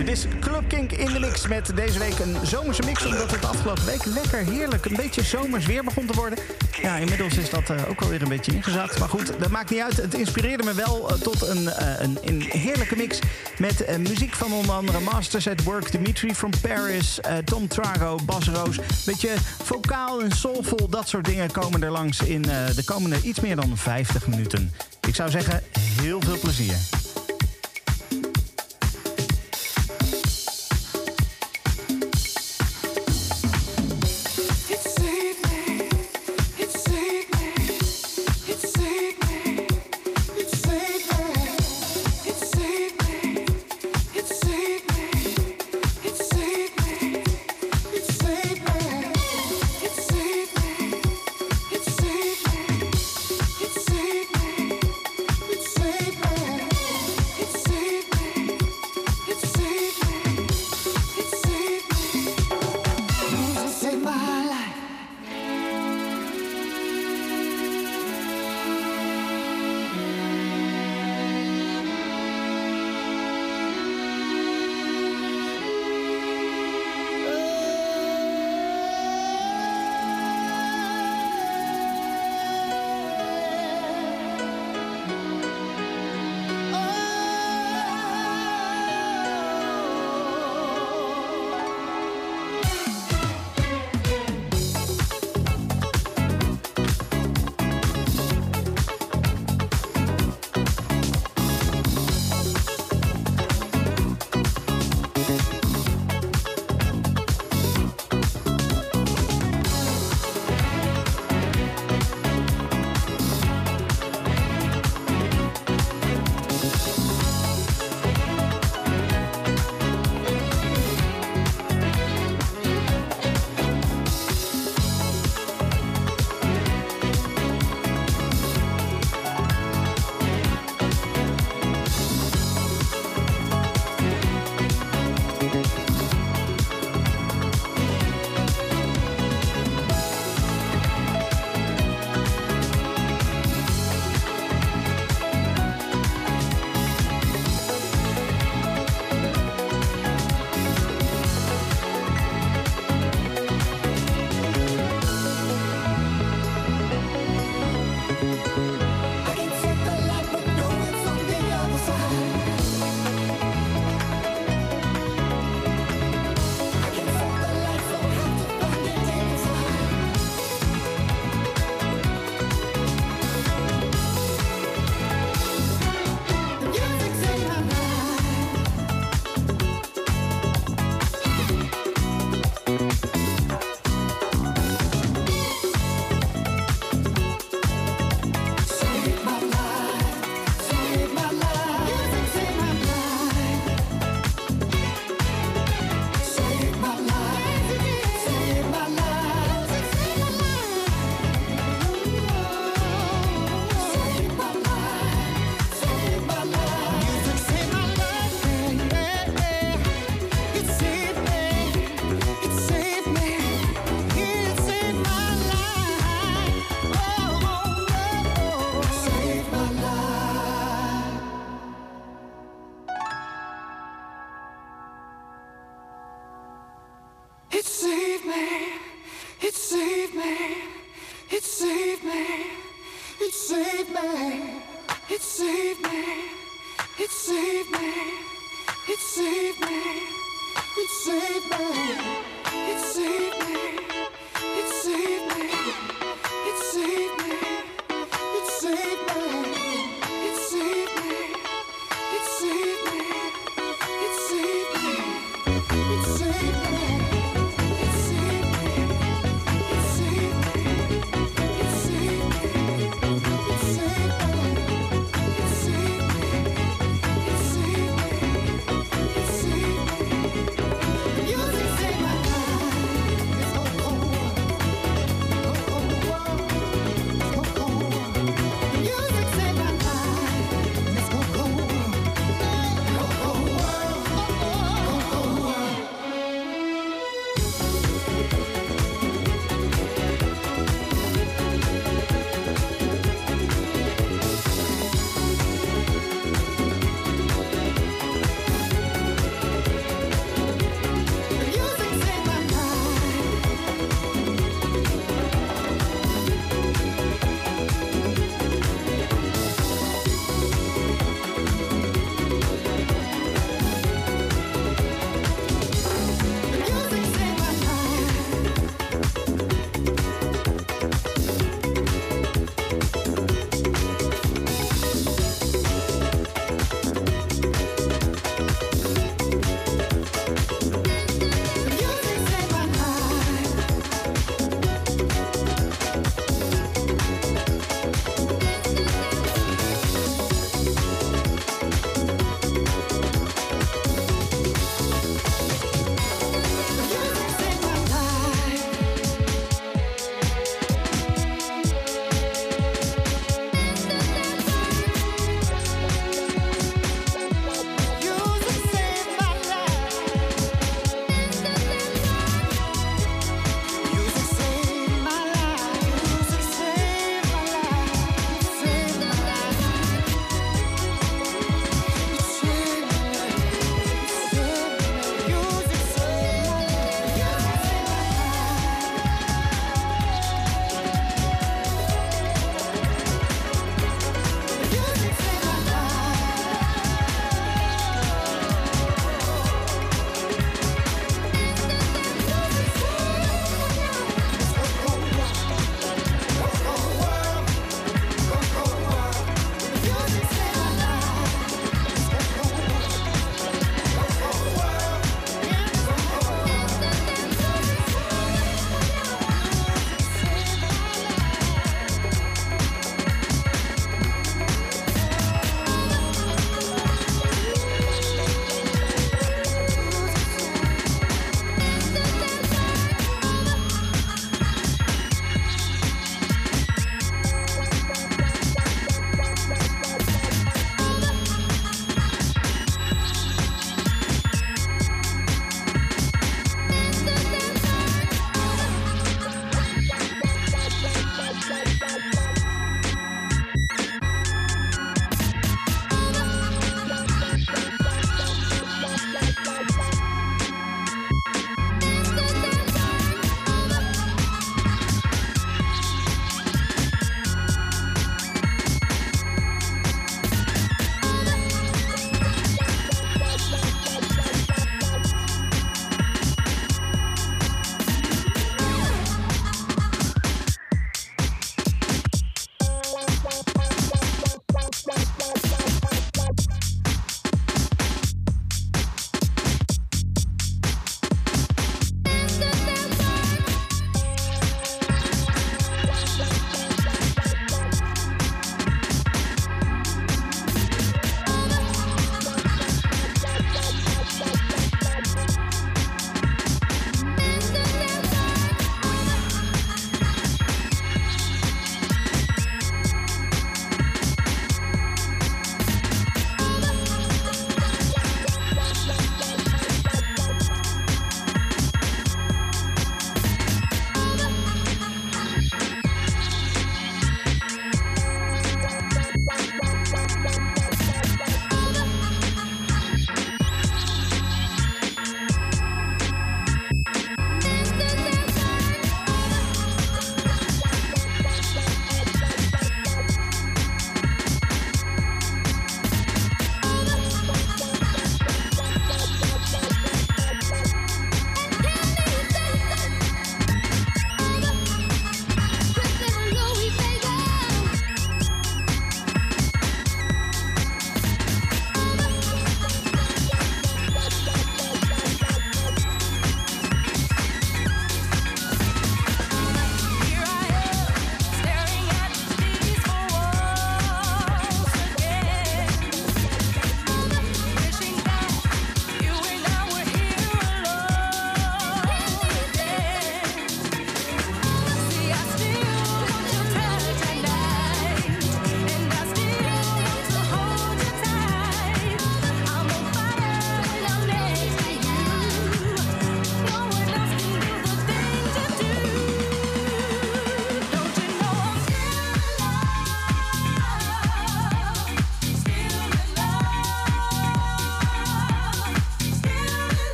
Dit is Club Kink in de mix met deze week een zomerse mix. Omdat het afgelopen week lekker heerlijk een beetje zomers weer begon te worden. Ja, inmiddels is dat uh, ook alweer een beetje ingezakt. Maar goed, dat maakt niet uit. Het inspireerde me wel uh, tot een, uh, een, een, heerlijke mix. Met muziek van onder andere Masters at Work, Dimitri from Paris, Tom Trago, Bas Roos. Beetje vocaal en soulful, dat soort dingen komen er langs in de komende iets meer dan 50 minuten. Ik zou zeggen, heel veel plezier.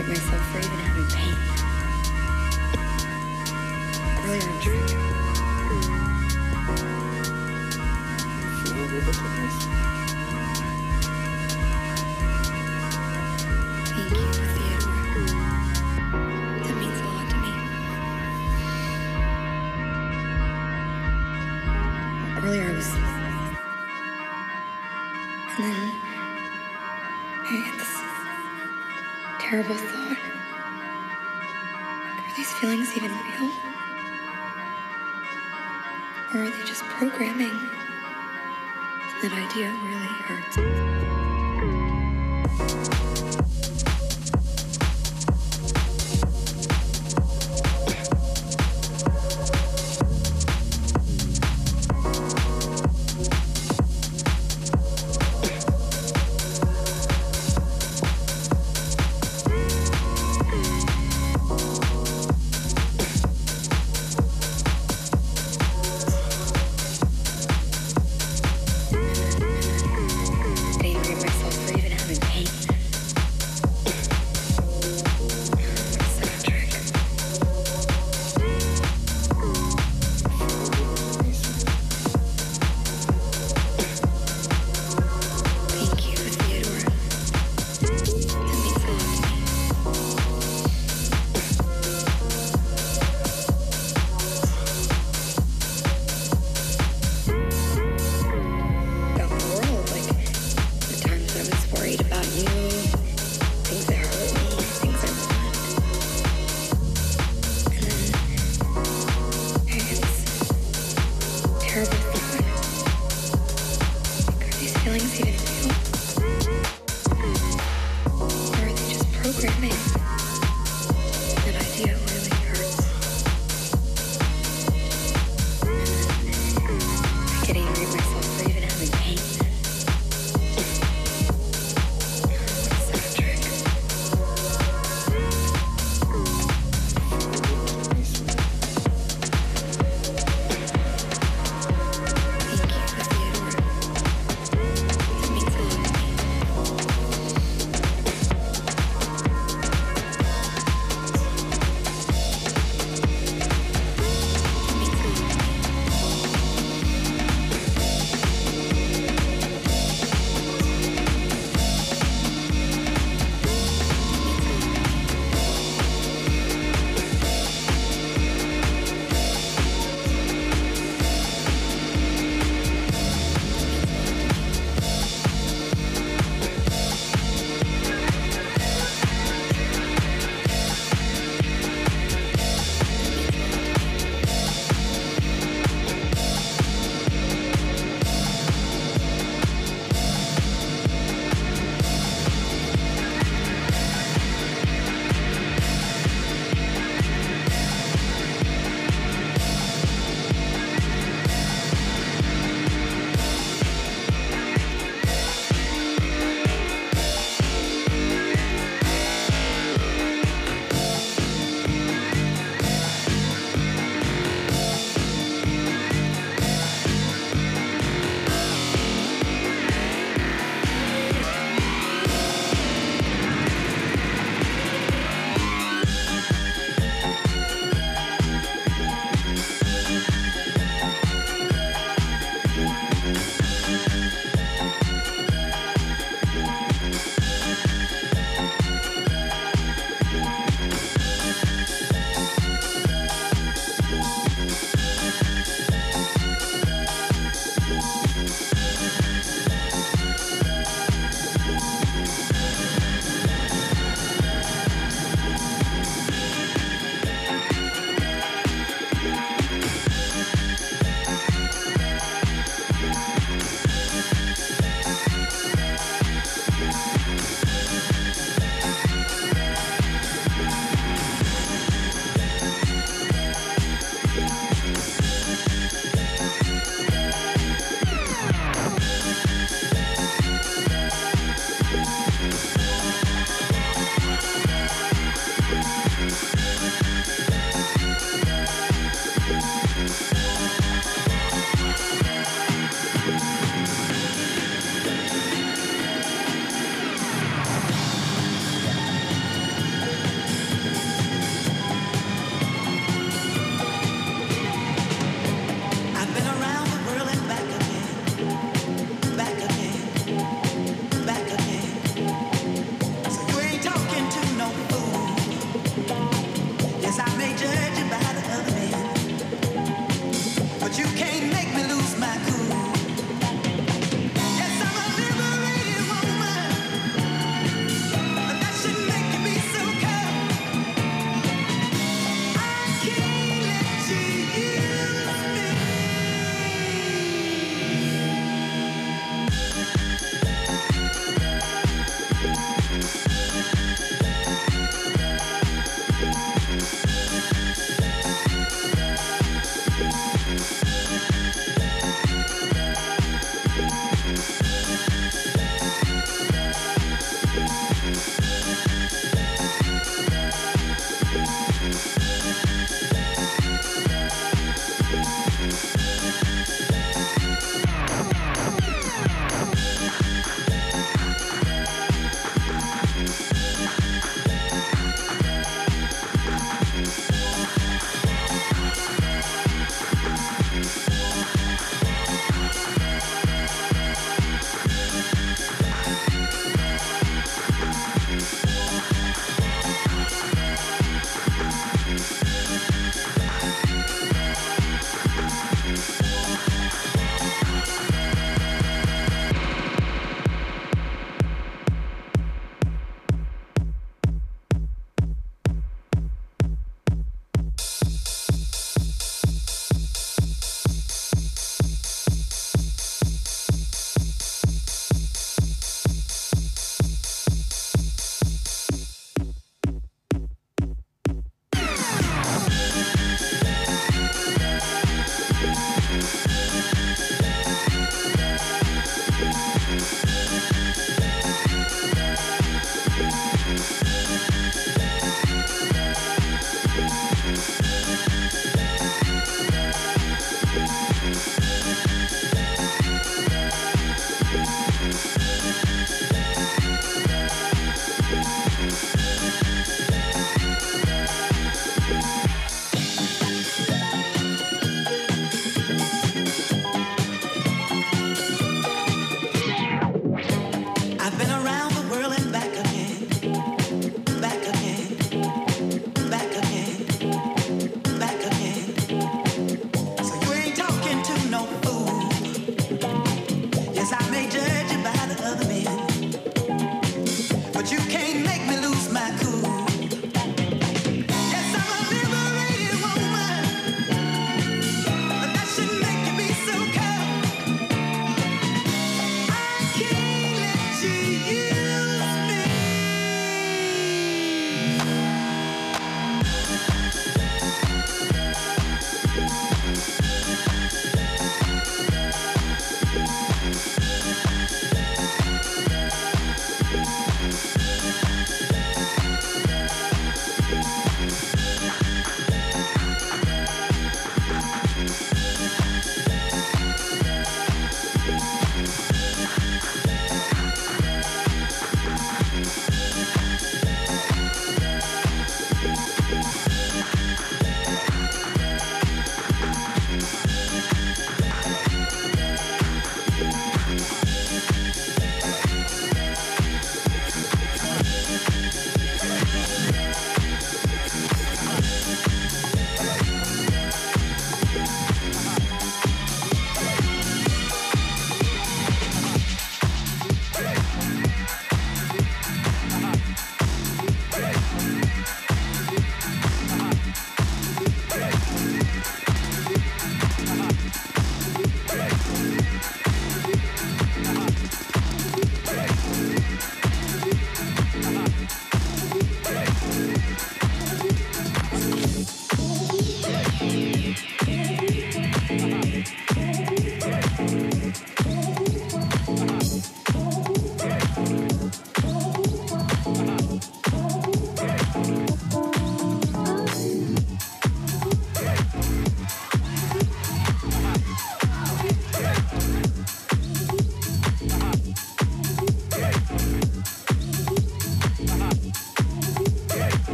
get myself free than having pain. Earlier in training. Feel ridiculous. programming. That idea really hurts.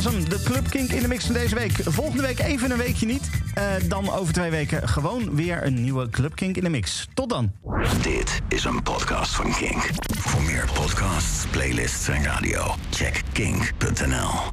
De Club Kink in de mix van deze week. Volgende week even een weekje niet. Uh, dan over twee weken gewoon weer een nieuwe Club Kink in de mix. Tot dan. Dit is een podcast van Kink. Voor meer podcasts, playlists en radio, check kink.nl.